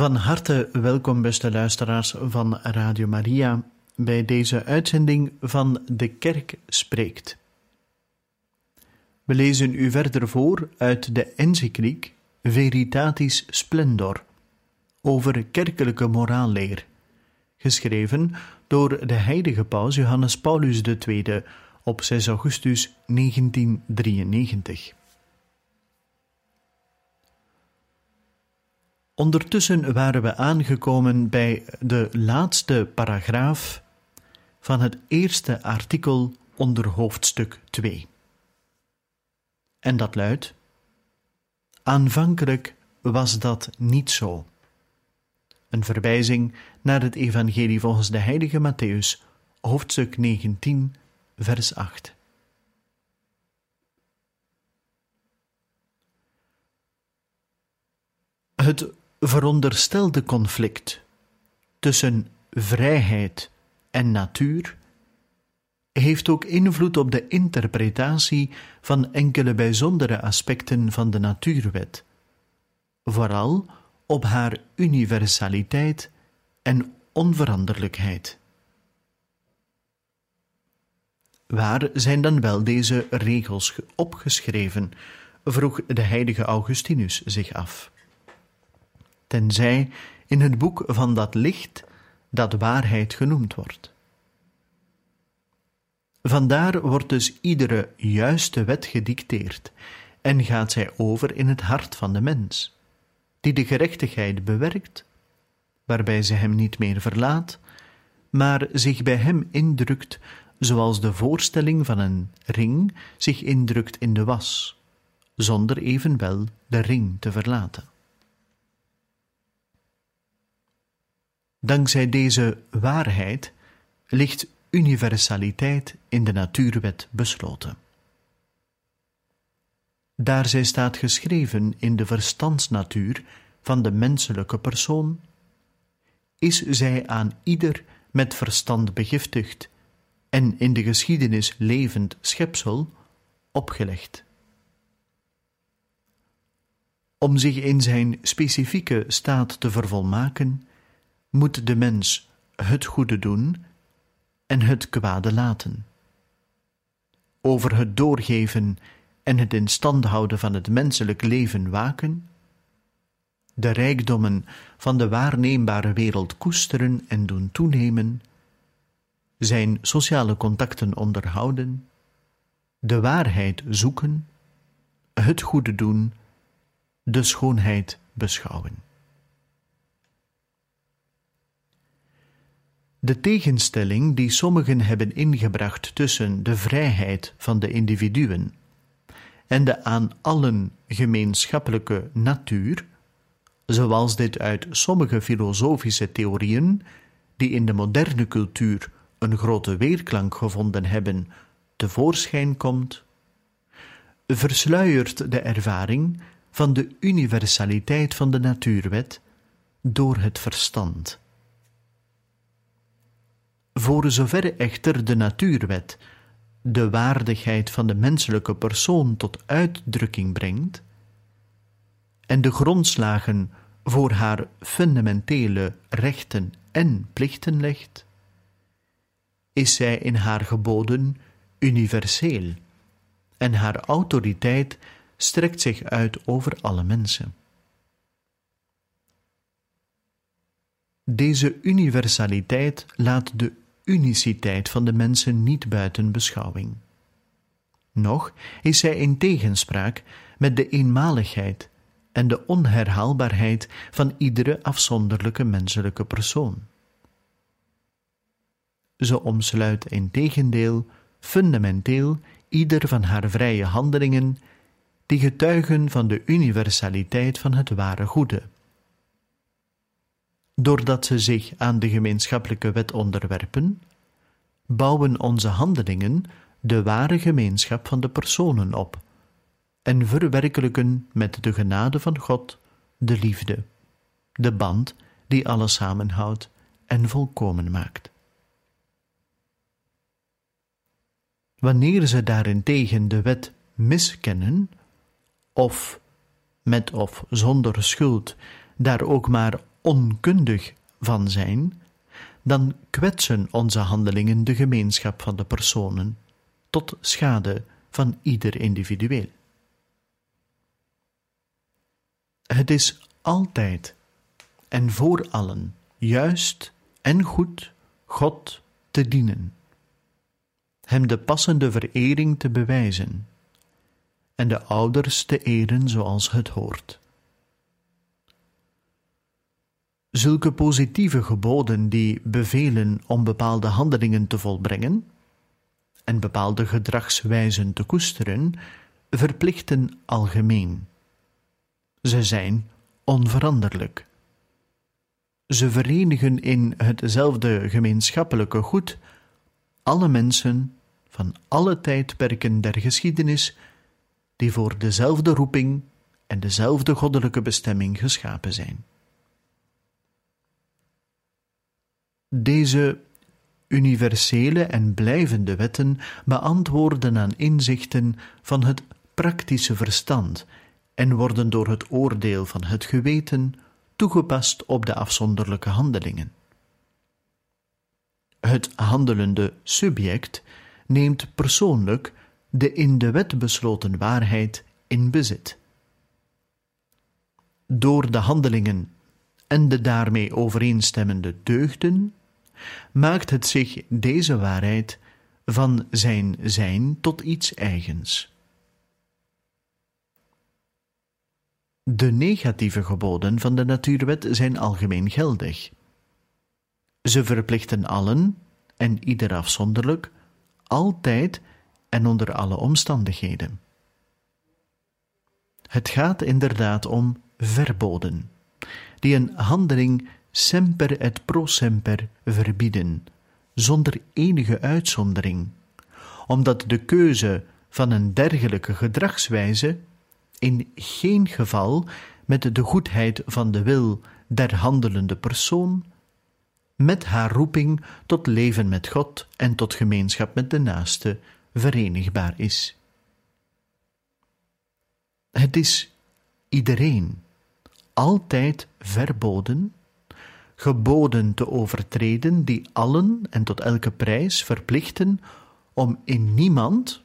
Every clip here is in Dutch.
Van harte welkom, beste luisteraars van Radio Maria, bij deze uitzending van De Kerk Spreekt. We lezen u verder voor uit de encycliek Veritatis Splendor over kerkelijke moraalleer, geschreven door de heilige paus Johannes Paulus II op 6 augustus 1993. Ondertussen waren we aangekomen bij de laatste paragraaf van het eerste artikel onder hoofdstuk 2. En dat luidt: Aanvankelijk was dat niet zo. Een verwijzing naar het Evangelie volgens de heilige Matthäus, hoofdstuk 19, vers 8. Het veronderstelde conflict tussen vrijheid en natuur heeft ook invloed op de interpretatie van enkele bijzondere aspecten van de natuurwet, vooral op haar universaliteit en onveranderlijkheid. Waar zijn dan wel deze regels opgeschreven? vroeg de heilige Augustinus zich af. Tenzij in het boek van dat licht dat waarheid genoemd wordt. Vandaar wordt dus iedere juiste wet gedicteerd en gaat zij over in het hart van de mens, die de gerechtigheid bewerkt, waarbij ze hem niet meer verlaat, maar zich bij hem indrukt zoals de voorstelling van een ring zich indrukt in de was, zonder evenwel de ring te verlaten. Dankzij deze waarheid ligt universaliteit in de natuurwet besloten. Daar zij staat geschreven in de verstandsnatuur van de menselijke persoon, is zij aan ieder met verstand begiftigd en in de geschiedenis levend schepsel opgelegd. Om zich in zijn specifieke staat te vervolmaken, moet de mens het goede doen en het kwade laten. Over het doorgeven en het in stand houden van het menselijk leven waken, de rijkdommen van de waarneembare wereld koesteren en doen toenemen, zijn sociale contacten onderhouden, de waarheid zoeken, het goede doen, de schoonheid beschouwen. De tegenstelling die sommigen hebben ingebracht tussen de vrijheid van de individuen en de aan allen gemeenschappelijke natuur, zoals dit uit sommige filosofische theorieën, die in de moderne cultuur een grote weerklank gevonden hebben, tevoorschijn komt, versluiert de ervaring van de universaliteit van de natuurwet door het verstand. Voor zover echter de natuurwet de waardigheid van de menselijke persoon tot uitdrukking brengt en de grondslagen voor haar fundamentele rechten en plichten legt, is zij in haar geboden universeel en haar autoriteit strekt zich uit over alle mensen. Deze universaliteit laat de uniciteit van de mensen niet buiten beschouwing. Nog is zij in tegenspraak met de eenmaligheid en de onherhaalbaarheid van iedere afzonderlijke menselijke persoon. ze omsluit in tegendeel fundamenteel ieder van haar vrije handelingen, die getuigen van de universaliteit van het ware goede. Doordat ze zich aan de gemeenschappelijke wet onderwerpen, bouwen onze handelingen de ware gemeenschap van de personen op en verwerkelijken met de genade van God de liefde, de band die alles samenhoudt en volkomen maakt. Wanneer ze daarentegen de wet miskennen, of met of zonder schuld daar ook maar onkundig van zijn, dan kwetsen onze handelingen de gemeenschap van de personen, tot schade van ieder individueel. Het is altijd en voor allen juist en goed God te dienen, Hem de passende verering te bewijzen en de ouders te eren zoals het hoort. Zulke positieve geboden die bevelen om bepaalde handelingen te volbrengen en bepaalde gedragswijzen te koesteren, verplichten algemeen. Ze zijn onveranderlijk. Ze verenigen in hetzelfde gemeenschappelijke goed alle mensen van alle tijdperken der geschiedenis die voor dezelfde roeping en dezelfde goddelijke bestemming geschapen zijn. Deze universele en blijvende wetten beantwoorden aan inzichten van het praktische verstand en worden door het oordeel van het geweten toegepast op de afzonderlijke handelingen. Het handelende subject neemt persoonlijk de in de wet besloten waarheid in bezit. Door de handelingen en de daarmee overeenstemmende deugden maakt het zich deze waarheid van zijn zijn tot iets eigens. De negatieve geboden van de natuurwet zijn algemeen geldig. Ze verplichten allen, en ieder afzonderlijk, altijd en onder alle omstandigheden. Het gaat inderdaad om verboden, die een handeling semper et pro semper verbieden, zonder enige uitzondering, omdat de keuze van een dergelijke gedragswijze in geen geval met de goedheid van de wil der handelende persoon, met haar roeping tot leven met God en tot gemeenschap met de naaste verenigbaar is. Het is iedereen altijd verboden, geboden te overtreden die allen en tot elke prijs verplichten om in niemand,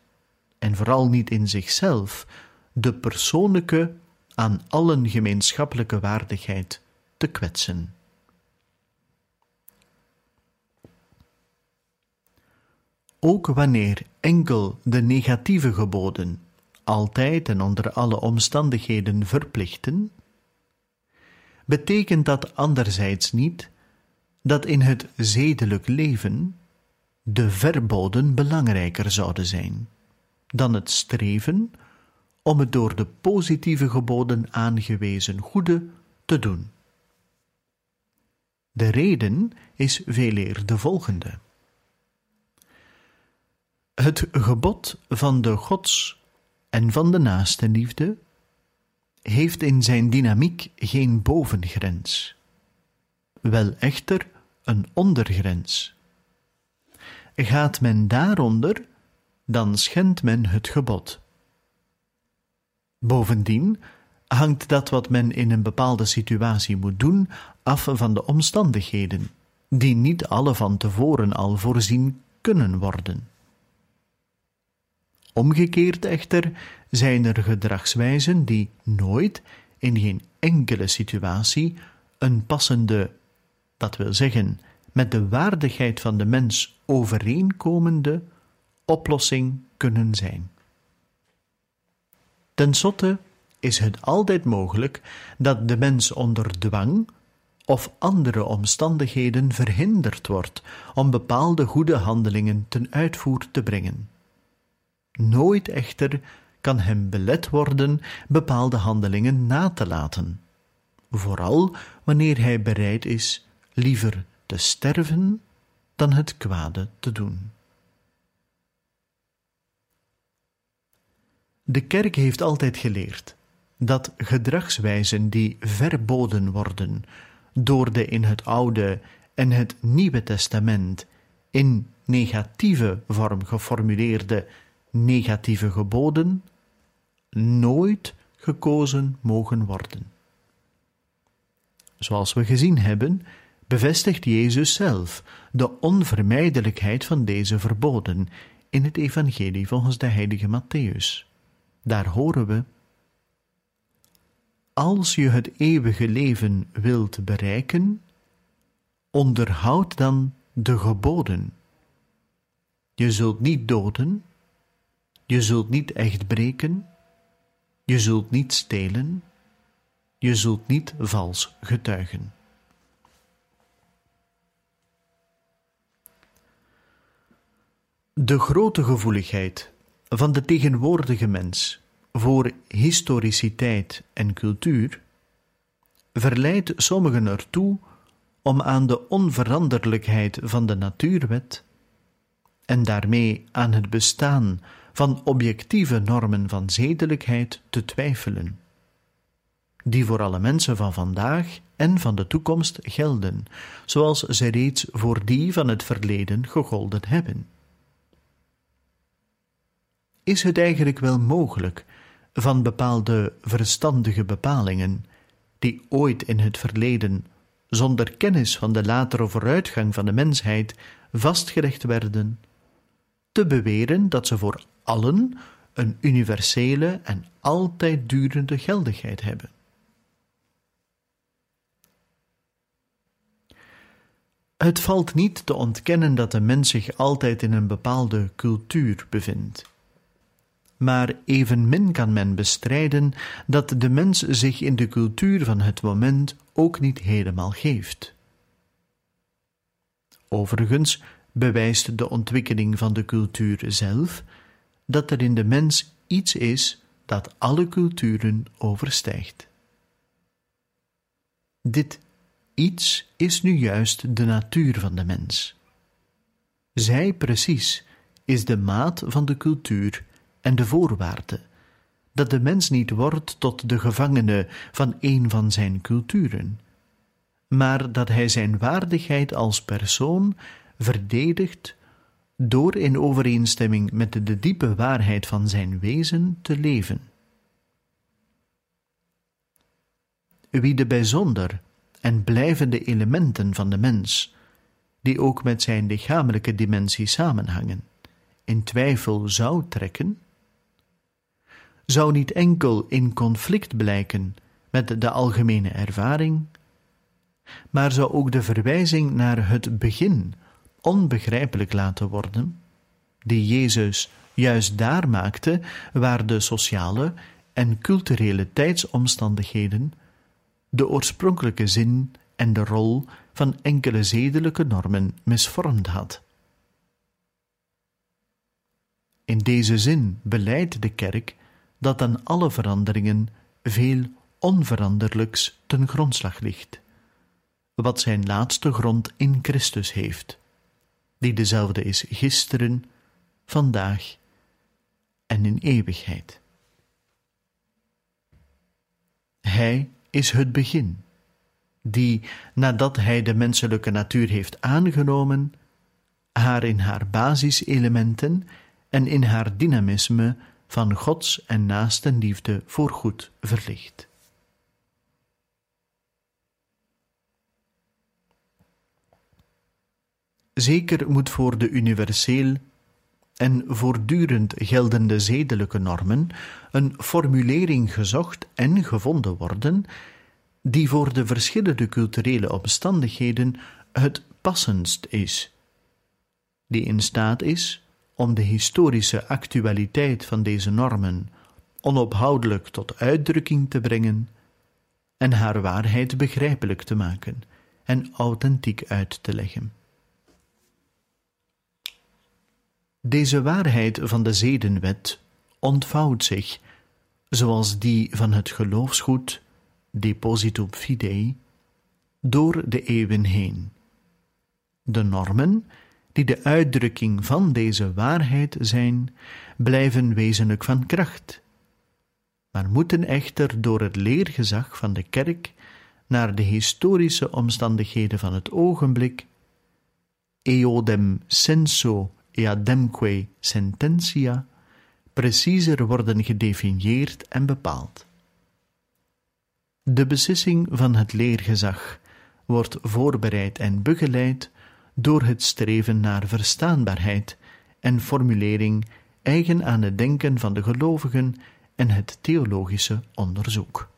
en vooral niet in zichzelf, de persoonlijke aan allen gemeenschappelijke waardigheid te kwetsen. ook wanneer enkel de negatieve geboden altijd en onder alle omstandigheden verplichten, betekent dat anderzijds niet dat in het zedelijk leven de verboden belangrijker zouden zijn dan het streven om het door de positieve geboden aangewezen goede te doen. De reden is veeleer de volgende. Het gebod van de gods en van de naastenliefde heeft in zijn dynamiek geen bovengrens, wel echter een ondergrens. Gaat men daaronder, dan schendt men het gebod. Bovendien hangt dat wat men in een bepaalde situatie moet doen af van de omstandigheden, die niet alle van tevoren al voorzien kunnen worden. Omgekeerd echter zijn er gedragswijzen die nooit, in geen enkele situatie, een passende, dat wil zeggen, met de waardigheid van de mens overeenkomende oplossing kunnen zijn. Ten slotte is het altijd mogelijk dat de mens onder dwang of andere omstandigheden verhinderd wordt om bepaalde goede handelingen ten uitvoer te brengen. Nooit echter kan hem belet worden bepaalde handelingen na te laten, vooral wanneer hij bereid is liever te sterven dan het kwade te doen. De kerk heeft altijd geleerd dat gedragswijzen die verboden worden door de in het Oude en het Nieuwe Testament in negatieve vorm geformuleerde negatieve geboden nooit gekozen mogen worden. Zoals we gezien hebben, bevestigt Jezus zelf de onvermijdelijkheid van deze verboden in het Evangelie volgens de heilige Matthäus. Daar horen we: Als je het eeuwige leven wilt bereiken, onderhoud dan de geboden. Je zult niet doden, je zult niet echt breken, je zult niet stelen, je zult niet vals getuigen. De grote gevoeligheid van de tegenwoordige mens voor historiciteit en cultuur verleidt sommigen ertoe om aan de onveranderlijkheid van de natuurwet en daarmee aan het bestaan van objectieve normen van zedelijkheid te twijfelen, die voor alle mensen van vandaag en van de toekomst gelden, zoals ze reeds voor die van het verleden gegolden hebben. Is het eigenlijk wel mogelijk van bepaalde verstandige bepalingen, die ooit in het verleden, zonder kennis van de latere vooruitgang van de mensheid, vastgelegd werden, te beweren dat ze voor allen een universele en altijd durende geldigheid hebben. Het valt niet te ontkennen dat de mens zich altijd in een bepaalde cultuur bevindt. Maar evenmin kan men bestrijden dat de mens zich in de cultuur van het moment ook niet helemaal geeft. Overigens bewijst de ontwikkeling van de cultuur zelf dat er in de mens iets is dat alle culturen overstijgt. Dit iets is nu juist de natuur van de mens. Zij precies is de maat van de cultuur en de voorwaarde dat de mens niet wordt tot de gevangene van een van zijn culturen, maar dat hij zijn waardigheid als persoon verdedigt door in overeenstemming met de diepe waarheid van zijn wezen te leven. Wie de bijzonder en blijvende elementen van de mens, die ook met zijn lichamelijke dimensie samenhangen, in twijfel zou trekken, zou niet enkel in conflict blijken met de algemene ervaring, maar zou ook de verwijzing naar het begin onbegrijpelijk laten worden, die Jezus juist daar maakte waar de sociale en culturele tijdsomstandigheden de oorspronkelijke zin en de rol van enkele zedelijke normen misvormd had. In deze zin beleidt de kerk dat aan alle veranderingen veel onveranderlijks ten grondslag ligt, wat zijn laatste grond in Christus heeft die dezelfde is gisteren, vandaag en in eeuwigheid. Hij is het begin, die, nadat hij de menselijke natuur heeft aangenomen, haar in haar basiselementen en in haar dynamisme van Gods en naastenliefde voorgoed verlicht. Zeker moet voor de universeel en voortdurend geldende zedelijke normen een formulering gezocht en gevonden worden die voor de verschillende culturele omstandigheden het passendst is, die in staat is om de historische actualiteit van deze normen onophoudelijk tot uitdrukking te brengen en haar waarheid begrijpelijk te maken en authentiek uit te leggen. Deze waarheid van de zedenwet ontvouwt zich, zoals die van het geloofsgoed, depositum fidei, door de eeuwen heen. De normen, die de uitdrukking van deze waarheid zijn, blijven wezenlijk van kracht, maar moeten echter door het leergezag van de kerk naar de historische omstandigheden van het ogenblik, eodem senso eademque sententia, preciezer worden gedefinieerd en bepaald. De beslissing van het leergezag wordt voorbereid en begeleid door het streven naar verstaanbaarheid en formulering eigen aan het denken van de gelovigen en het theologische onderzoek.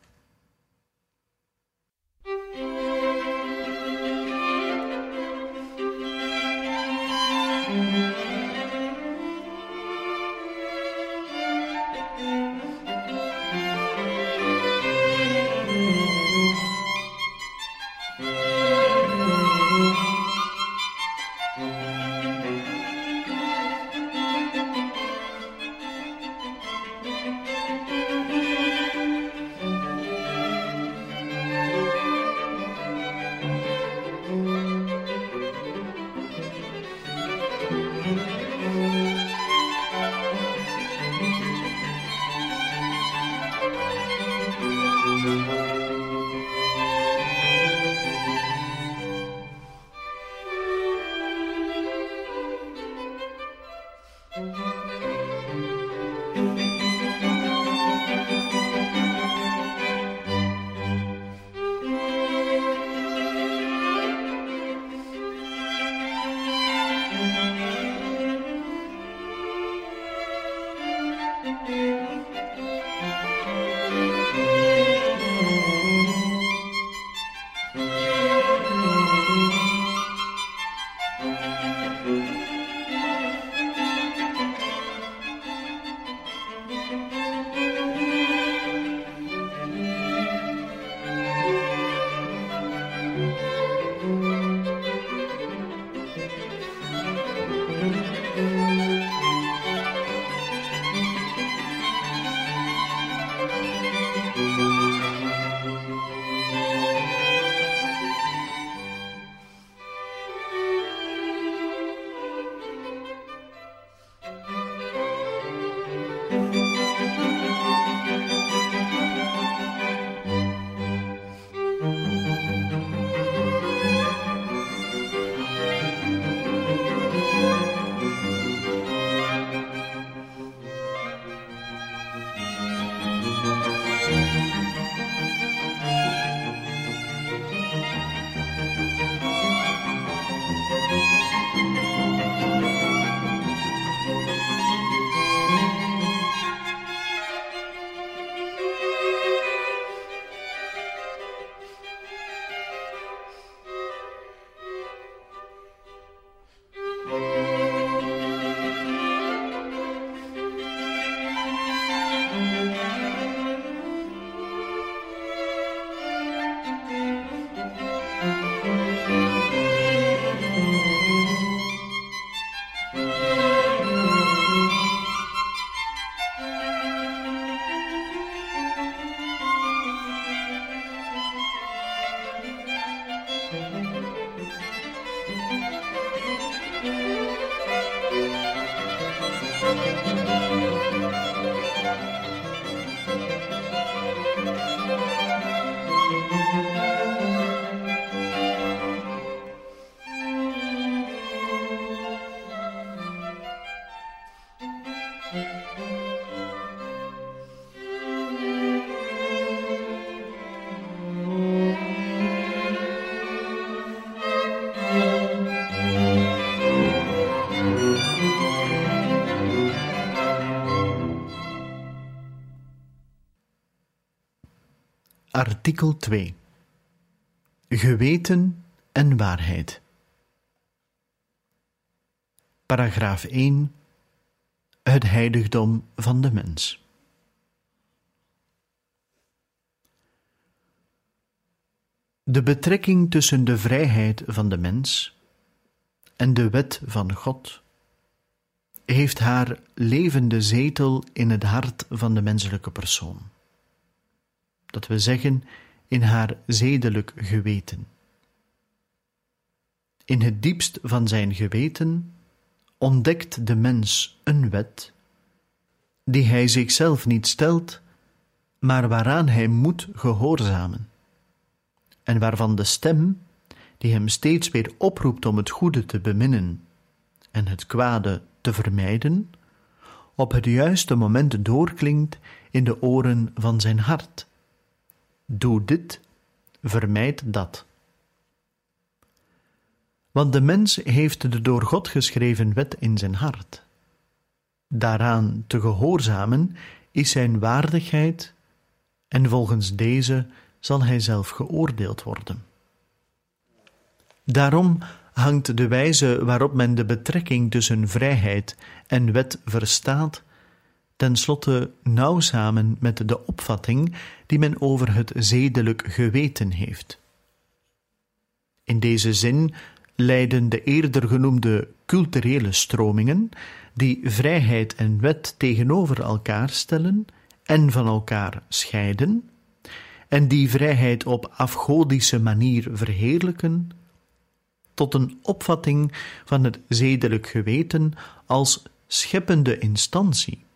Artikel 2 Geweten en waarheid. Paragraaf 1 Het heiligdom van de mens. De betrekking tussen de vrijheid van de mens en de wet van God heeft haar levende zetel in het hart van de menselijke persoon. Dat we zeggen in haar zedelijk geweten. In het diepst van zijn geweten ontdekt de mens een wet die hij zichzelf niet stelt, maar waaraan hij moet gehoorzamen, en waarvan de stem, die hem steeds weer oproept om het goede te beminnen en het kwade te vermijden, op het juiste moment doorklinkt in de oren van zijn hart. Doe dit, vermijd dat. Want de mens heeft de door God geschreven wet in zijn hart. Daaraan te gehoorzamen is zijn waardigheid, en volgens deze zal hij zelf geoordeeld worden. Daarom hangt de wijze waarop men de betrekking tussen vrijheid en wet verstaat, tenslotte nauw samen met de opvatting die men over het zedelijk geweten heeft. In deze zin leiden de eerder genoemde culturele stromingen, die vrijheid en wet tegenover elkaar stellen en van elkaar scheiden, en die vrijheid op afgodische manier verheerlijken, tot een opvatting van het zedelijk geweten als scheppende instantie.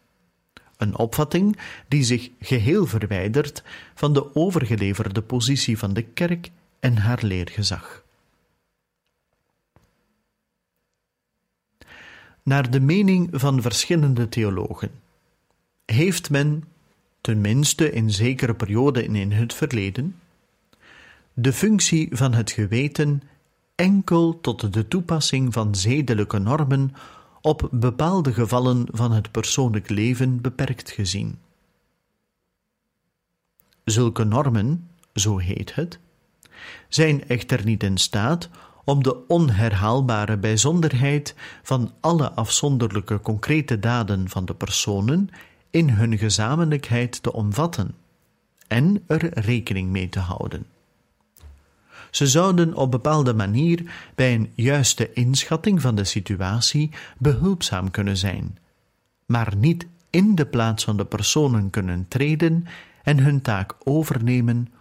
Een opvatting die zich geheel verwijdert van de overgeleverde positie van de kerk en haar leergezag. Naar de mening van verschillende theologen heeft men, tenminste in zekere perioden in het verleden, de functie van het geweten enkel tot de toepassing van zedelijke normen op bepaalde gevallen van het persoonlijk leven beperkt gezien. Zulke normen, zo heet het, zijn echter niet in staat om de onherhaalbare bijzonderheid van alle afzonderlijke concrete daden van de personen in hun gezamenlijkheid te omvatten en er rekening mee te houden. Ze zouden op bepaalde manier bij een juiste inschatting van de situatie behulpzaam kunnen zijn, maar niet in de plaats van de personen kunnen treden en hun taak overnemen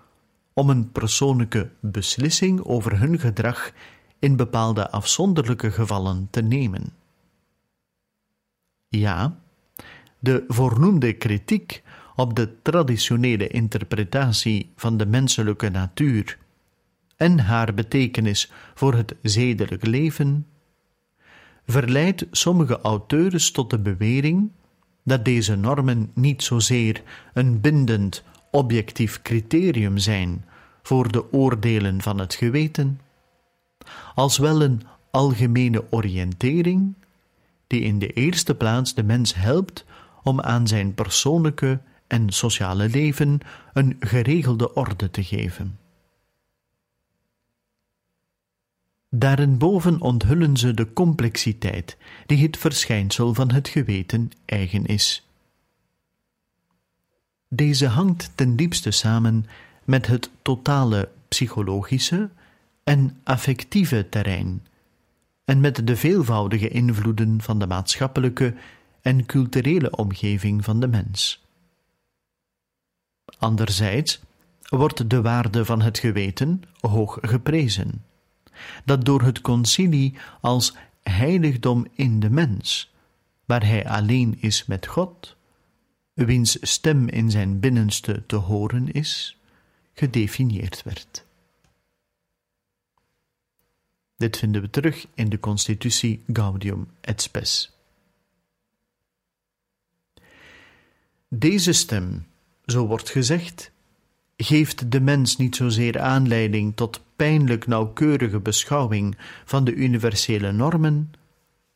om een persoonlijke beslissing over hun gedrag in bepaalde afzonderlijke gevallen te nemen. Ja, de voornoemde kritiek op de traditionele interpretatie van de menselijke natuur en haar betekenis voor het zedelijk leven, verleidt sommige auteurs tot de bewering dat deze normen niet zozeer een bindend objectief criterium zijn voor de oordelen van het geweten, als wel een algemene oriëntering die in de eerste plaats de mens helpt om aan zijn persoonlijke en sociale leven een geregelde orde te geven. Daarenboven onthullen ze de complexiteit die het verschijnsel van het geweten eigen is. Deze hangt ten diepste samen met het totale psychologische en affectieve terrein en met de veelvoudige invloeden van de maatschappelijke en culturele omgeving van de mens. Anderzijds wordt de waarde van het geweten hoog geprezen dat door het concilie als heiligdom in de mens, waar hij alleen is met God, wiens stem in zijn binnenste te horen is, gedefinieerd werd. Dit vinden we terug in de constitutie Gaudium et Spes. Deze stem, zo wordt gezegd, geeft de mens niet zozeer aanleiding tot pijnlijk nauwkeurige beschouwing van de universele normen,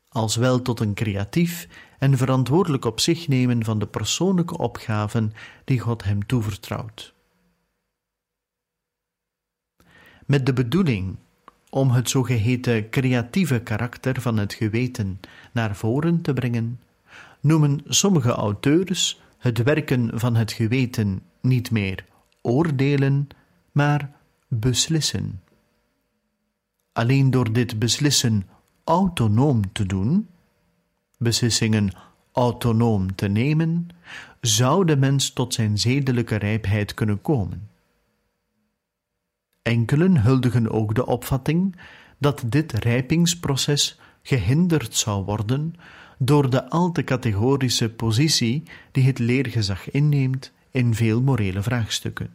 als wel tot een creatief en verantwoordelijk op zich nemen van de persoonlijke opgaven die God hem toevertrouwt. Met de bedoeling om het zogeheten creatieve karakter van het geweten naar voren te brengen, noemen sommige auteurs het werken van het geweten niet meer oordelen, maar beslissen. Alleen door dit beslissen autonoom te doen, beslissingen autonoom te nemen, zou de mens tot zijn zedelijke rijpheid kunnen komen. Enkelen huldigen ook de opvatting dat dit rijpingsproces gehinderd zou worden door de al te categorische positie die het leergezag inneemt in veel morele vraagstukken.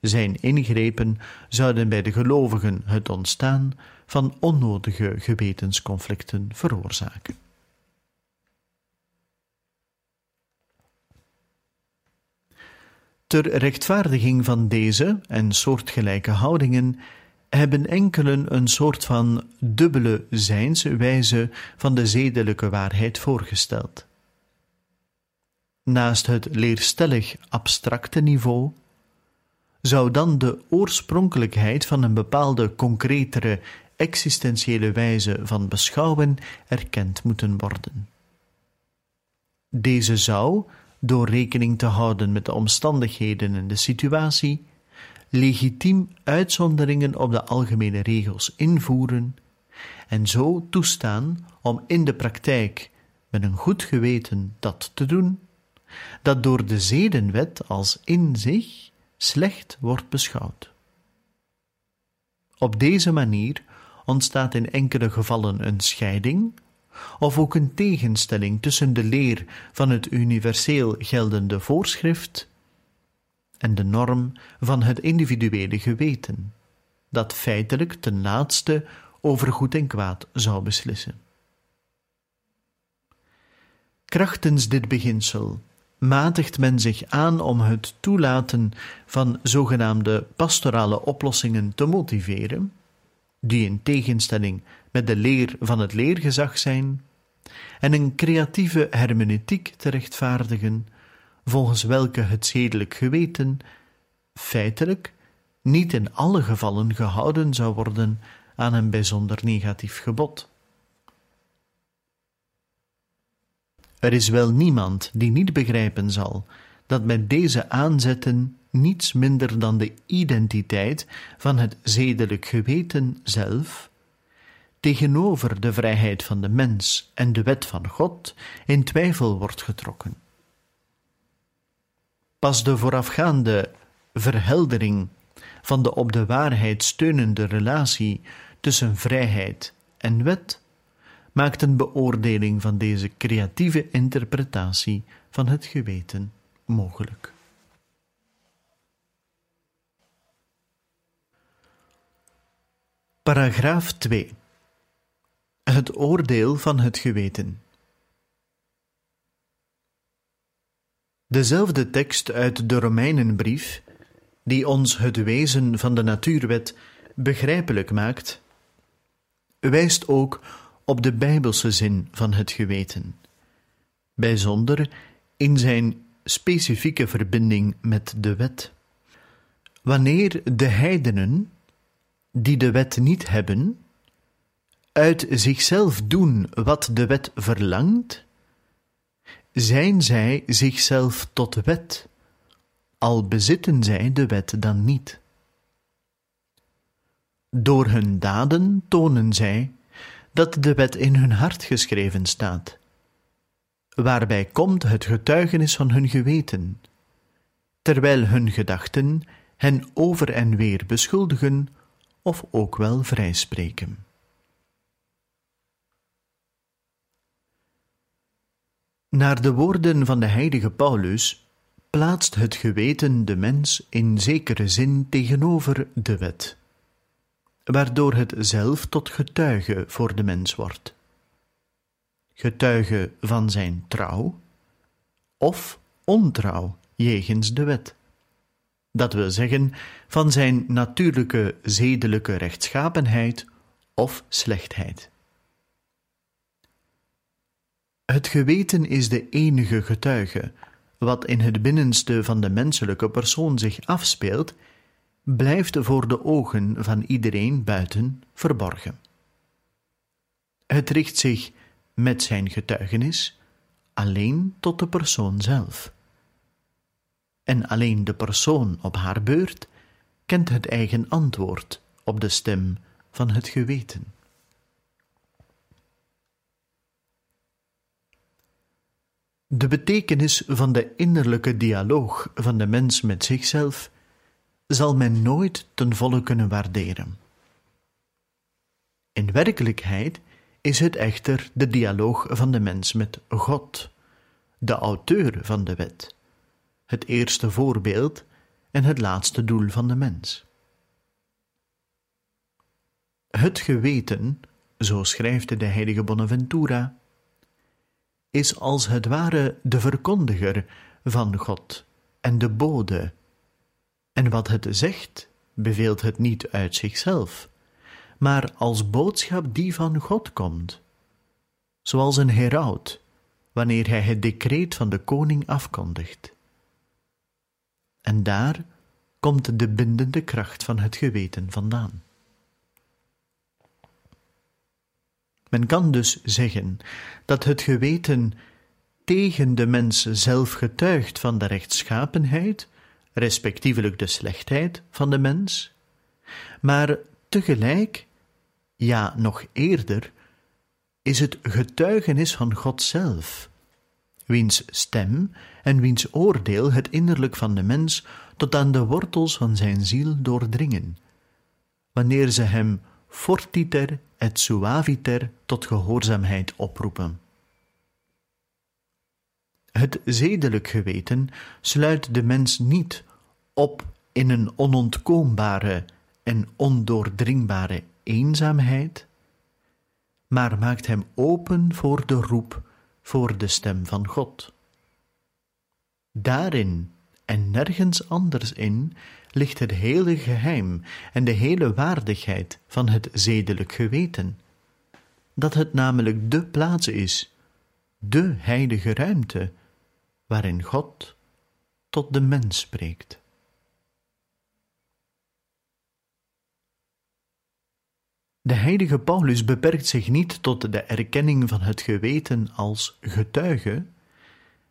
Zijn ingrepen zouden bij de gelovigen het ontstaan van onnodige gewetensconflicten veroorzaken. Ter rechtvaardiging van deze en soortgelijke houdingen hebben enkelen een soort van dubbele zijnswijze van de zedelijke waarheid voorgesteld. Naast het leerstellig abstracte niveau zou dan de oorspronkelijkheid van een bepaalde concretere existentiële wijze van beschouwen erkend moeten worden. Deze zou, door rekening te houden met de omstandigheden en de situatie, legitiem uitzonderingen op de algemene regels invoeren en zo toestaan om in de praktijk met een goed geweten dat te doen, dat door de zedenwet als in zich slecht wordt beschouwd. Op deze manier ontstaat in enkele gevallen een scheiding of ook een tegenstelling tussen de leer van het universeel geldende voorschrift en de norm van het individuele geweten, dat feitelijk ten laatste over goed en kwaad zou beslissen. Krachtens dit beginsel matigt men zich aan om het toelaten van zogenaamde pastorale oplossingen te motiveren, die in tegenstelling met de leer van het leergezag zijn, en een creatieve hermeneutiek te rechtvaardigen, volgens welke het zedelijk geweten feitelijk niet in alle gevallen gehouden zou worden aan een bijzonder negatief gebod. Er is wel niemand die niet begrijpen zal dat met deze aanzetten niets minder dan de identiteit van het zedelijk geweten zelf tegenover de vrijheid van de mens en de wet van God in twijfel wordt getrokken. Pas de voorafgaande verheldering van de op de waarheid steunende relatie tussen vrijheid en wet maakt een beoordeling van deze creatieve interpretatie van het geweten mogelijk. Paragraaf 2 Het oordeel van het geweten. Dezelfde tekst uit de Romeinenbrief, die ons het wezen van de natuurwet begrijpelijk maakt, wijst ook op de bijbelse zin van het geweten, bijzonder in zijn specifieke verbinding met de wet. Wanneer de heidenen, die de wet niet hebben, uit zichzelf doen wat de wet verlangt, zijn zij zichzelf tot wet, al bezitten zij de wet dan niet. Door hun daden tonen zij dat de wet in hun hart geschreven staat, waarbij komt het getuigenis van hun geweten, terwijl hun gedachten hen over en weer beschuldigen of ook wel vrijspreken. Naar de woorden van de heilige Paulus plaatst het geweten de mens in zekere zin tegenover de wet, waardoor het zelf tot getuige voor de mens wordt. Getuige van zijn trouw of ontrouw jegens de wet. Dat wil zeggen van zijn natuurlijke zedelijke rechtschapenheid of slechtheid. Het geweten is de enige getuige. Wat in het binnenste van de menselijke persoon zich afspeelt, blijft voor de ogen van iedereen buiten verborgen. Het richt zich met zijn getuigenis alleen tot de persoon zelf. En alleen de persoon op haar beurt kent het eigen antwoord op de stem van het geweten. De betekenis van de innerlijke dialoog van de mens met zichzelf zal men nooit ten volle kunnen waarderen. In werkelijkheid is het echter de dialoog van de mens met God, de auteur van de wet, het eerste voorbeeld en het laatste doel van de mens. Het geweten, zo schrijft de heilige Bonaventura, is als het ware de verkondiger van God en de bode. En wat het zegt, beveelt het niet uit zichzelf, maar als boodschap die van God komt, zoals een heraut wanneer hij het decreet van de koning afkondigt. En daar komt de bindende kracht van het geweten vandaan. Men kan dus zeggen dat het geweten tegen de mens zelf getuigt van de rechtschapenheid, respectievelijk de slechtheid van de mens, maar tegelijk, ja nog eerder, is het getuigenis van God zelf, wiens stem en wiens oordeel het innerlijk van de mens tot aan de wortels van zijn ziel doordringen, wanneer ze hem fortiter et suaviter tot gehoorzaamheid oproepen. Het zedelijk geweten sluit de mens niet op in een onontkoombare en ondoordringbare eenzaamheid, maar maakt hem open voor de roep, voor de stem van God. Daarin en nergens anders in ligt het hele geheim en de hele waardigheid van het zedelijk geweten. Dat het namelijk de plaats is, de heilige ruimte, waarin God tot de mens spreekt. De heilige Paulus beperkt zich niet tot de erkenning van het geweten als getuige,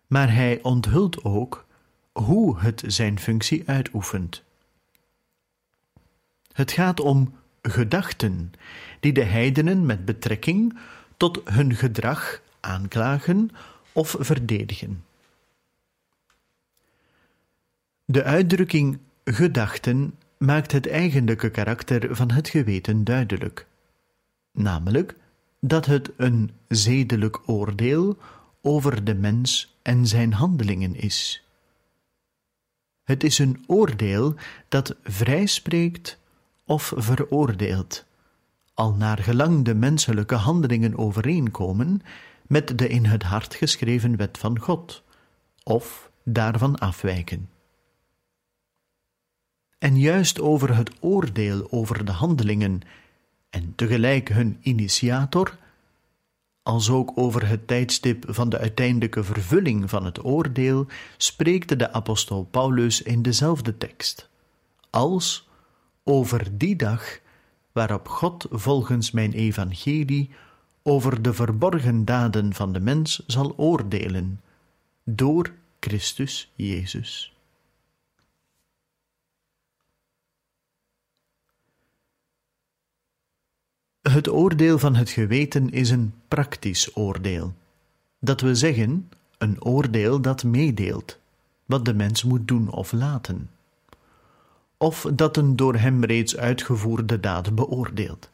maar hij onthult ook hoe het zijn functie uitoefent. Het gaat om gedachten die de heidenen met betrekking tot hun gedrag aanklagen of verdedigen. De uitdrukking gedachten maakt het eigenlijke karakter van het geweten duidelijk, namelijk dat het een zedelijk oordeel over de mens en zijn handelingen is. Het is een oordeel dat vrijspreekt of veroordeelt, al naar gelang de menselijke handelingen overeenkomen met de in het hart geschreven wet van God, of daarvan afwijken. En juist over het oordeel over de handelingen en tegelijk hun initiator, als ook over het tijdstip van de uiteindelijke vervulling van het oordeel, spreekt de apostel Paulus in dezelfde tekst, als over die dag waarop God volgens mijn evangelie over de verborgen daden van de mens zal oordelen, door Christus Jezus. Het oordeel van het geweten is een praktisch oordeel. Dat we zeggen, een oordeel dat meedeelt, wat de mens moet doen of laten of dat een door hem reeds uitgevoerde daad beoordeelt.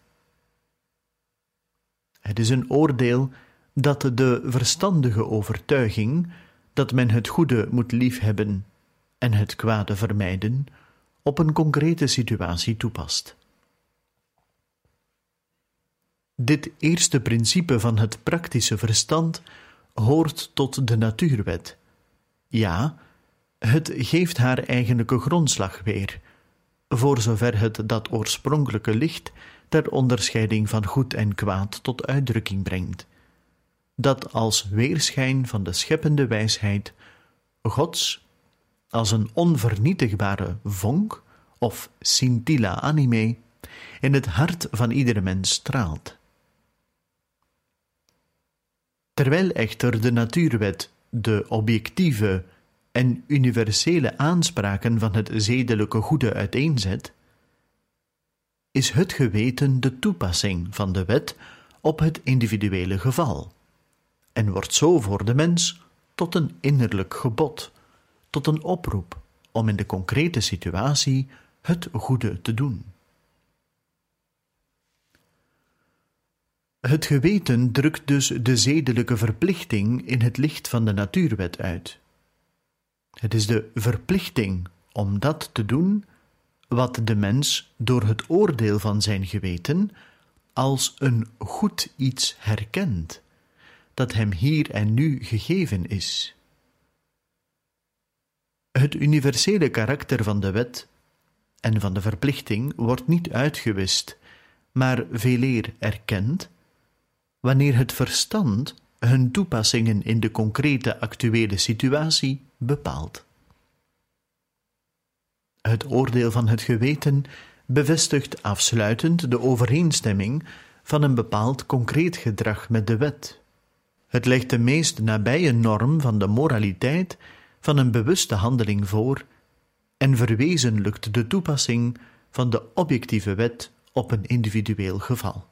Het is een oordeel dat de verstandige overtuiging dat men het goede moet liefhebben en het kwade vermijden op een concrete situatie toepast. Dit eerste principe van het praktische verstand hoort tot de natuurwet. Ja, het geeft haar eigenlijke grondslag weer, voor zover het dat oorspronkelijke licht ter onderscheiding van goed en kwaad tot uitdrukking brengt, dat als weerschijn van de scheppende wijsheid Gods als een onvernietigbare vonk of scintilla anime in het hart van iedere mens straalt. Terwijl echter de natuurwet de objectieve en universele aanspraken van het zedelijke goede uiteenzet, is het geweten de toepassing van de wet op het individuele geval en wordt zo voor de mens tot een innerlijk gebod, tot een oproep om in de concrete situatie het goede te doen. Het geweten drukt dus de zedelijke verplichting in het licht van de natuurwet uit. Het is de verplichting om dat te doen wat de mens door het oordeel van zijn geweten als een goed iets herkent, dat hem hier en nu gegeven is. Het universele karakter van de wet en van de verplichting wordt niet uitgewist, maar veeleer erkend, wanneer het verstand hun toepassingen in de concrete actuele situatie bepaalt. Het oordeel van het geweten bevestigt afsluitend de overeenstemming van een bepaald concreet gedrag met de wet. Het legt de meest nabije norm van de moraliteit van een bewuste handeling voor en verwezenlijkt de toepassing van de objectieve wet op een individueel geval.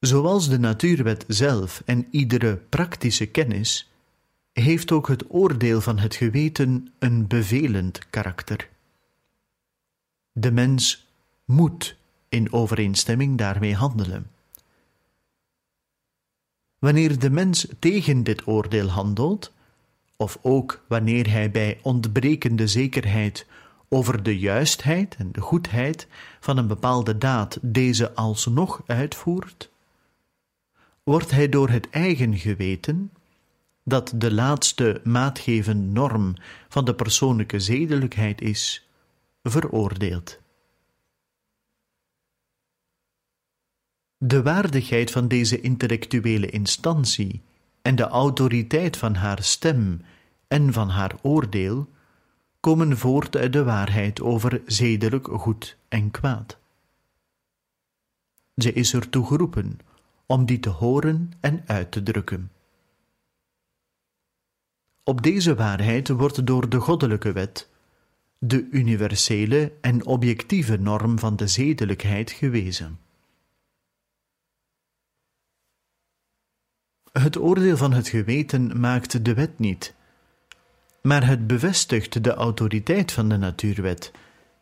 Zoals de natuurwet zelf en iedere praktische kennis, heeft ook het oordeel van het geweten een bevelend karakter. De mens moet in overeenstemming daarmee handelen. Wanneer de mens tegen dit oordeel handelt, of ook wanneer hij bij ontbrekende zekerheid over de juistheid en de goedheid van een bepaalde daad deze alsnog uitvoert, wordt hij door het eigen geweten, dat de laatste maatgevende norm van de persoonlijke zedelijkheid is, veroordeeld. De waardigheid van deze intellectuele instantie en de autoriteit van haar stem en van haar oordeel komen voort uit de waarheid over zedelijk goed en kwaad. Ze is ertoe geroepen om die te horen en uit te drukken. Op deze waarheid wordt door de goddelijke wet, de universele en objectieve norm van de zedelijkheid, gewezen. Het oordeel van het geweten maakt de wet niet, maar het bevestigt de autoriteit van de natuurwet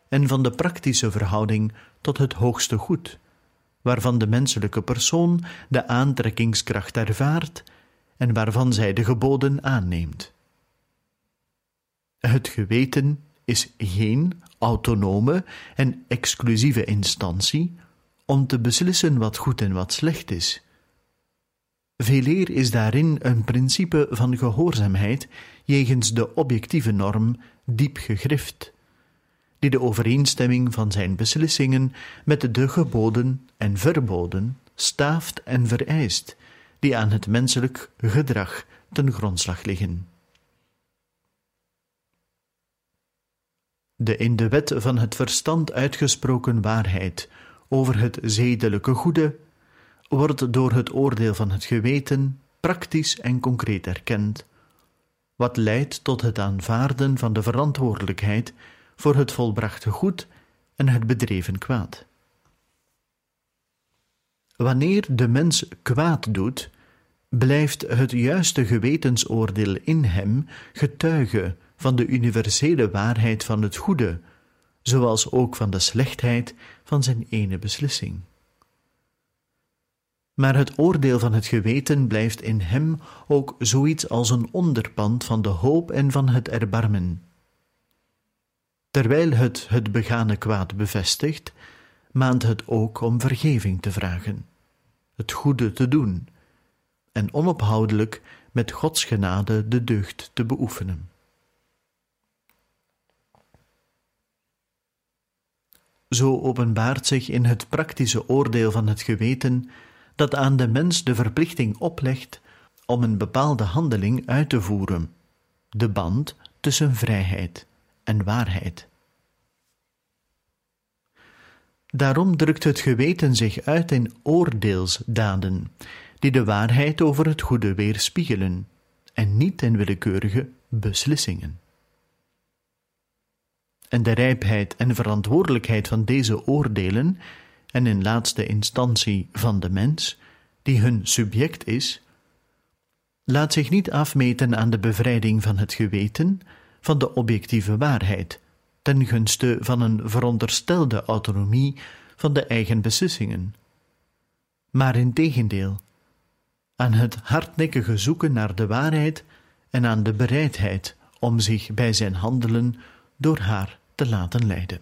en van de praktische verhouding tot het hoogste goed waarvan de menselijke persoon de aantrekkingskracht ervaart en waarvan zij de geboden aanneemt. Het geweten is geen autonome en exclusieve instantie om te beslissen wat goed en wat slecht is. Veeleer is daarin een principe van gehoorzaamheid jegens de objectieve norm diep gegrift die de overeenstemming van zijn beslissingen met de geboden en verboden staaft en vereist, die aan het menselijk gedrag ten grondslag liggen. De in de wet van het verstand uitgesproken waarheid over het zedelijke goede wordt door het oordeel van het geweten praktisch en concreet erkend, wat leidt tot het aanvaarden van de verantwoordelijkheid voor het volbrachte goed en het bedreven kwaad. Wanneer de mens kwaad doet, blijft het juiste gewetensoordeel in hem getuige van de universele waarheid van het goede, zoals ook van de slechtheid van zijn ene beslissing. Maar het oordeel van het geweten blijft in hem ook zoiets als een onderpand van de hoop en van het erbarmen. Terwijl het het begane kwaad bevestigt, maant het ook om vergeving te vragen, het goede te doen en onophoudelijk met Gods genade de deugd te beoefenen. Zo openbaart zich in het praktische oordeel van het geweten dat aan de mens de verplichting oplegt om een bepaalde handeling uit te voeren, de band tussen vrijheid en waarheid. Daarom drukt het geweten zich uit in oordeelsdaden, die de waarheid over het goede weerspiegelen en niet in willekeurige beslissingen. En de rijpheid en verantwoordelijkheid van deze oordelen, en in laatste instantie van de mens, die hun subject is, laat zich niet afmeten aan de bevrijding van het geweten van de objectieve waarheid, ten gunste van een veronderstelde autonomie van de eigen beslissingen. Maar in tegendeel, aan het hardnekkige zoeken naar de waarheid en aan de bereidheid om zich bij zijn handelen door haar te laten leiden.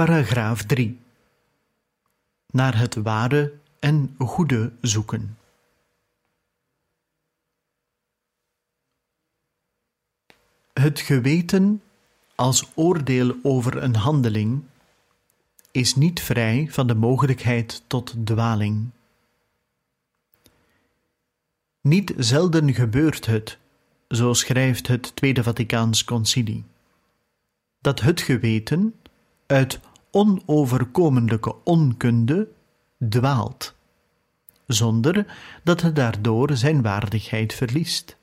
Paragraaf 3 Naar het ware en goede zoeken. Het geweten als oordeel over een handeling is niet vrij van de mogelijkheid tot dwaling. Niet zelden gebeurt het, zo schrijft het Tweede Vaticaans Concilie, dat het geweten uit onoverkomelijke onkunde dwaalt, zonder dat het daardoor zijn waardigheid verliest.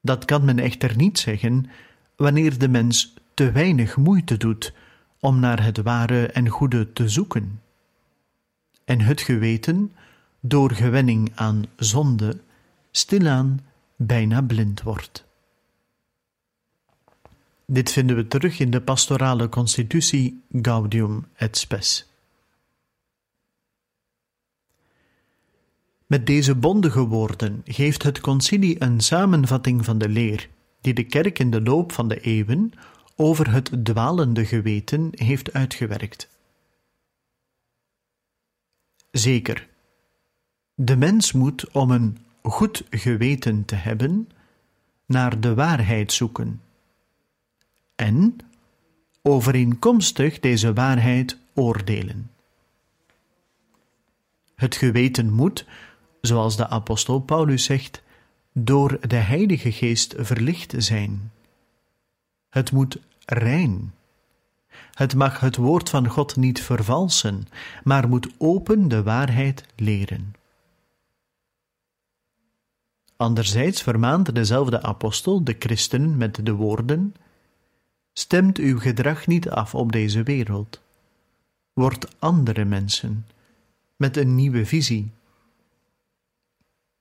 Dat kan men echter niet zeggen wanneer de mens te weinig moeite doet om naar het ware en goede te zoeken, en het geweten, door gewenning aan zonde, stilaan bijna blind wordt. Dit vinden we terug in de pastorale constitutie Gaudium et Spes. Met deze bondige woorden geeft het concilie een samenvatting van de leer die de kerk in de loop van de eeuwen over het dwalende geweten heeft uitgewerkt. Zeker, de mens moet om een goed geweten te hebben, naar de waarheid zoeken en overeenkomstig deze waarheid oordelen. Het geweten moet, zoals de apostel Paulus zegt, door de Heilige Geest verlicht zijn. Het moet rein. Het mag het woord van God niet vervalsen, maar moet open de waarheid leren. Anderzijds vermaant dezelfde apostel de christenen met de woorden: Stemt uw gedrag niet af op deze wereld, wordt andere mensen met een nieuwe visie.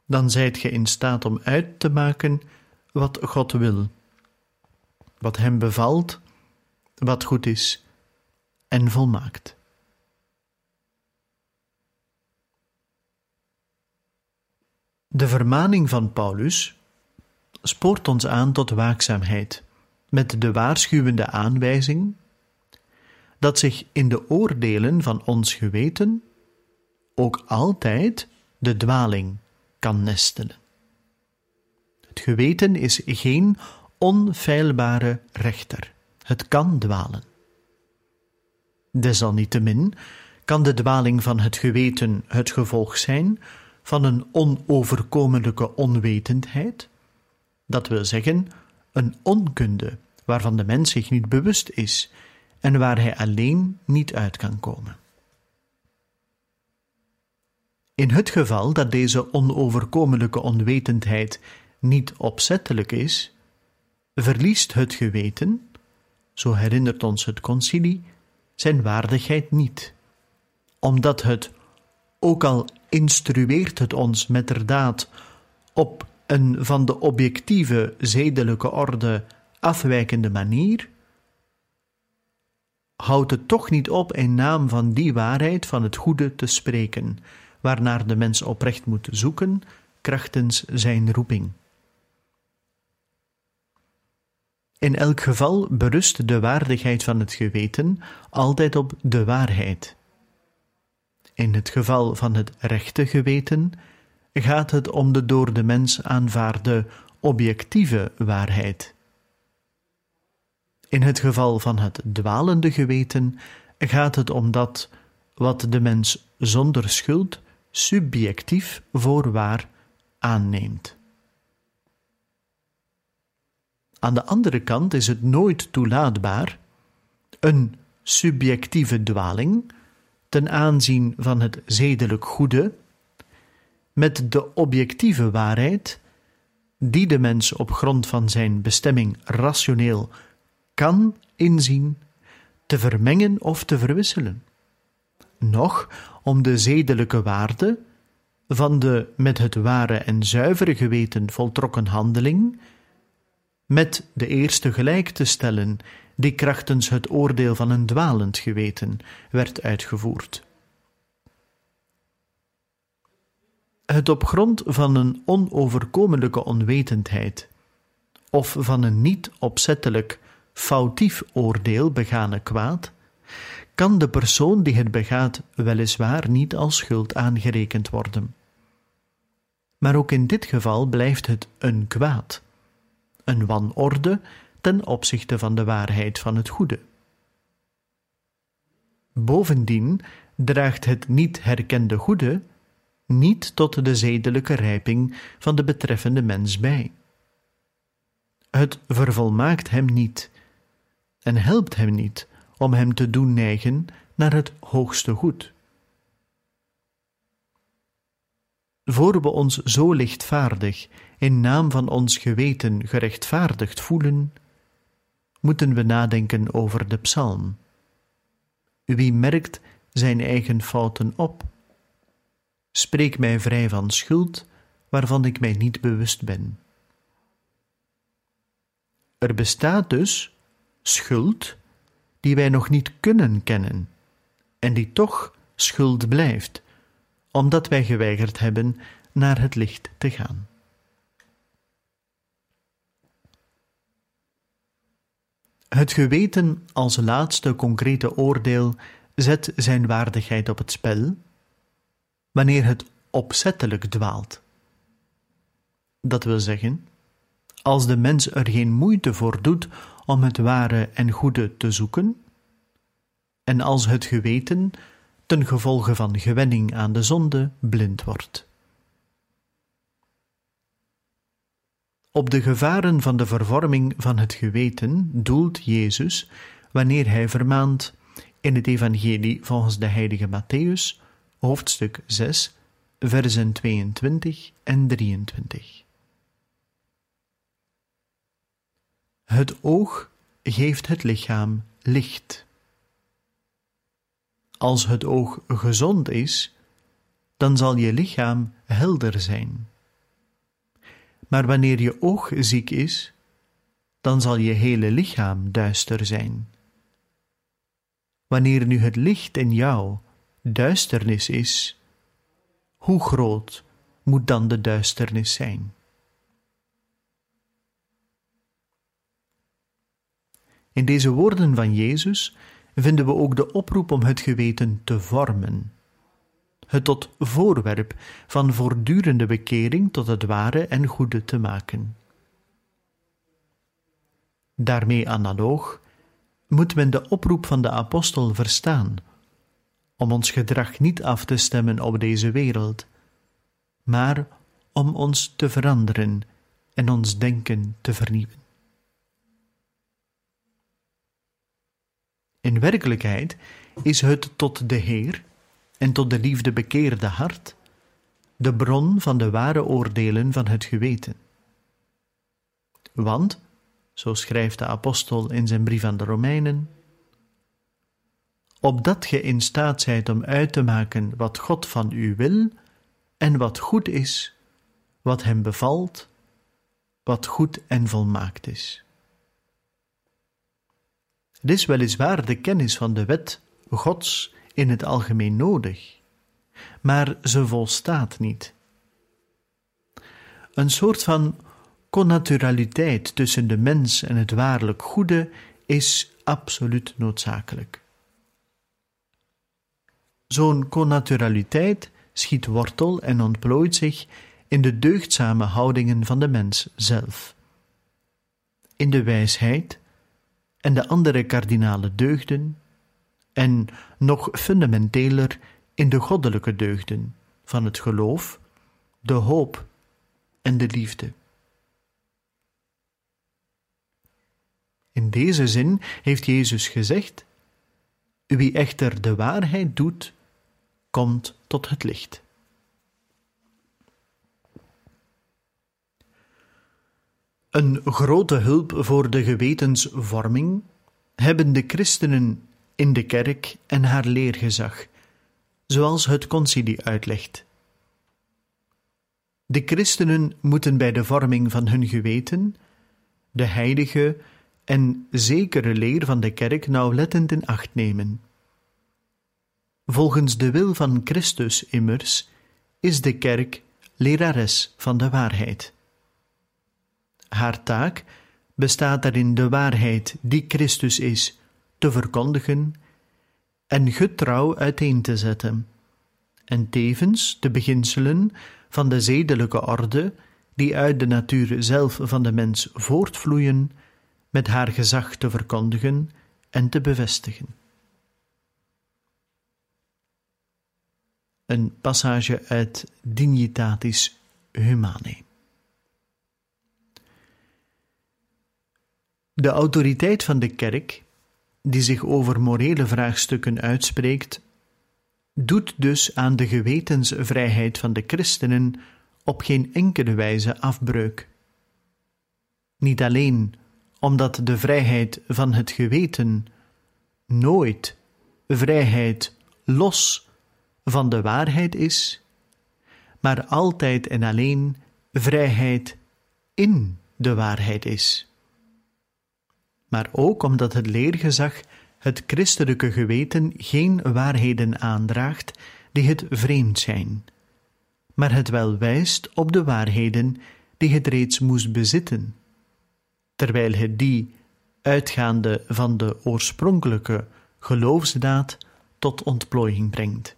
Dan zijt ge in staat om uit te maken wat God wil, wat Hem bevalt, wat goed is en volmaakt. De vermaning van Paulus spoort ons aan tot waakzaamheid, met de waarschuwende aanwijzing dat zich in de oordelen van ons geweten ook altijd de dwaling kan nestelen. Het geweten is geen onfeilbare rechter. Het kan dwalen. Desalniettemin kan de dwaling van het geweten het gevolg zijn van een onoverkomelijke onwetendheid, dat wil zeggen een onkunde waarvan de mens zich niet bewust is en waar hij alleen niet uit kan komen. In het geval dat deze onoverkomelijke onwetendheid niet opzettelijk is, verliest het geweten, zo herinnert ons het concilie, zijn waardigheid niet, omdat het, ook al instrueert het ons metterdaad op een van de objectieve zedelijke orde afwijkende manier, houdt het toch niet op in naam van die waarheid van het goede te spreken, waarnaar de mens oprecht moet zoeken, krachtens zijn roeping. In elk geval berust de waardigheid van het geweten altijd op de waarheid. In het geval van het rechte geweten gaat het om de door de mens aanvaarde objectieve waarheid. In het geval van het dwalende geweten gaat het om dat wat de mens zonder schuld subjectief voor waar aanneemt. Aan de andere kant is het nooit toelaatbaar een subjectieve dwaling ten aanzien van het zedelijk goede met de objectieve waarheid die de mens op grond van zijn bestemming rationeel kan inzien, te vermengen of te verwisselen. Nog om de zedelijke waarde van de met het ware en zuivere geweten voltrokken handeling met de eerste gelijk te stellen, die krachtens het oordeel van een dwalend geweten werd uitgevoerd. Het op grond van een onoverkomelijke onwetendheid of van een niet opzettelijk foutief oordeel begane kwaad, kan de persoon die het begaat weliswaar niet als schuld aangerekend worden. Maar ook in dit geval blijft het een kwaad, een wanorde ten opzichte van de waarheid van het goede. Bovendien draagt het niet herkende goede niet tot de zedelijke rijping van de betreffende mens bij. Het vervolmaakt hem niet en helpt hem niet om hem te doen neigen naar het hoogste goed. Voor we ons zo lichtvaardig in naam van ons geweten gerechtvaardigd voelen, moeten we nadenken over de psalm. Wie merkt zijn eigen fouten op? Spreek mij vrij van schuld waarvan ik mij niet bewust ben. Er bestaat dus schuld die wij nog niet kunnen kennen en die toch schuld blijft, omdat wij geweigerd hebben naar het licht te gaan. Het geweten als laatste concrete oordeel zet zijn waardigheid op het spel wanneer het opzettelijk dwaalt. Dat wil zeggen, als de mens er geen moeite voor doet om het ware en goede te zoeken, en als het geweten ten gevolge van gewenning aan de zonde blind wordt. Op de gevaren van de vervorming van het geweten doelt Jezus wanneer hij vermaant in het Evangelie volgens de heilige Matthäus, hoofdstuk 6, versen 22 en 23. Het oog geeft het lichaam licht. als het oog gezond is, dan zal je lichaam helder zijn. Maar wanneer je oog ziek is, dan zal je hele lichaam duister zijn. Wanneer nu het licht in jou duisternis is, hoe groot moet dan de duisternis zijn? In deze woorden van Jezus vinden we ook de oproep om het geweten te vormen, het tot voorwerp van voortdurende bekering tot het ware en goede te maken. Daarmee analoog moet men de oproep van de apostel verstaan, om ons gedrag niet af te stemmen op deze wereld, maar om ons te veranderen en ons denken te vernieuwen. In werkelijkheid is het tot de Heer en tot de liefde bekeerde hart de bron van de ware oordelen van het geweten. Want, zo schrijft de apostel in zijn brief aan de Romeinen, opdat ge in staat zijt om uit te maken wat God van u wil en wat goed is, wat hem bevalt, wat goed en volmaakt is. Het is weliswaar de kennis van de wet Gods in het algemeen nodig, maar ze volstaat niet. Een soort van connaturaliteit tussen de mens en het waarlijk goede is absoluut noodzakelijk. Zo'n connaturaliteit schiet wortel en ontplooit zich in de deugdzame houdingen van de mens zelf. In de wijsheid en de andere kardinale deugden, en nog fundamenteler in de goddelijke deugden van het geloof, de hoop en de liefde. In deze zin heeft Jezus gezegd: Wie echter de waarheid doet, komt tot het licht. Een grote hulp voor de gewetensvorming hebben de christenen in de kerk en haar leergezag, zoals het concilie uitlegt. De christenen moeten bij de vorming van hun geweten de heilige en zekere leer van de kerk nauwlettend in acht nemen. Volgens de wil van Christus immers is de kerk lerares van de waarheid. Haar taak bestaat erin de waarheid die Christus is te verkondigen en getrouw uiteen te zetten, en tevens de beginselen van de zedelijke orde die uit de natuur zelf van de mens voortvloeien, met haar gezag te verkondigen en te bevestigen. Een passage uit Dignitatis Humanae. De autoriteit van de kerk, die zich over morele vraagstukken uitspreekt, doet dus aan de gewetensvrijheid van de christenen op geen enkele wijze afbreuk. Niet alleen omdat de vrijheid van het geweten nooit vrijheid los van de waarheid is, maar altijd en alleen vrijheid in de waarheid is maar ook omdat het leergezag het christelijke geweten geen waarheden aandraagt die het vreemd zijn, maar het wel wijst op de waarheden die het reeds moest bezitten, terwijl het die, uitgaande van de oorspronkelijke geloofsdaad, tot ontplooiing brengt.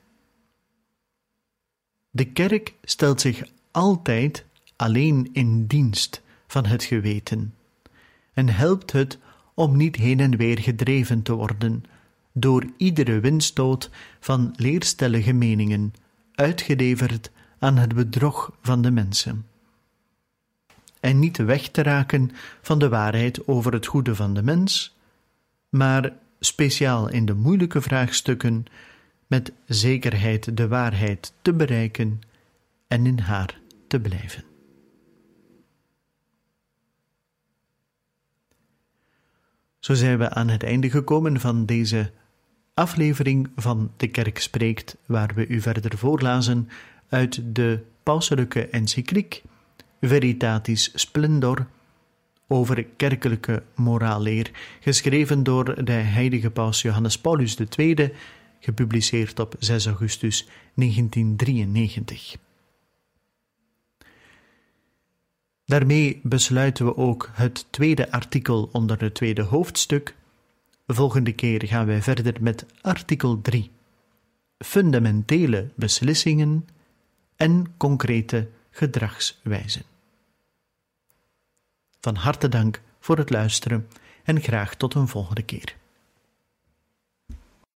De kerk stelt zich altijd alleen in dienst van het geweten en helpt het om niet heen en weer gedreven te worden door iedere windstoot van leerstellige meningen, uitgeleverd aan het bedrog van de mensen. En niet weg te raken van de waarheid over het goede van de mens, maar speciaal in de moeilijke vraagstukken met zekerheid de waarheid te bereiken en in haar te blijven. Zo zijn we aan het einde gekomen van deze aflevering van De Kerk Spreekt, waar we u verder voorlazen uit de pauselijke encycliek Veritatis Splendor over kerkelijke moraalleer, geschreven door de heilige paus Johannes Paulus II, gepubliceerd op 6 augustus 1993. Daarmee besluiten we ook het tweede artikel onder het tweede hoofdstuk. Volgende keer gaan wij verder met artikel 3. Fundamentele beslissingen en concrete gedragswijzen. Van harte dank voor het luisteren en graag tot een volgende keer.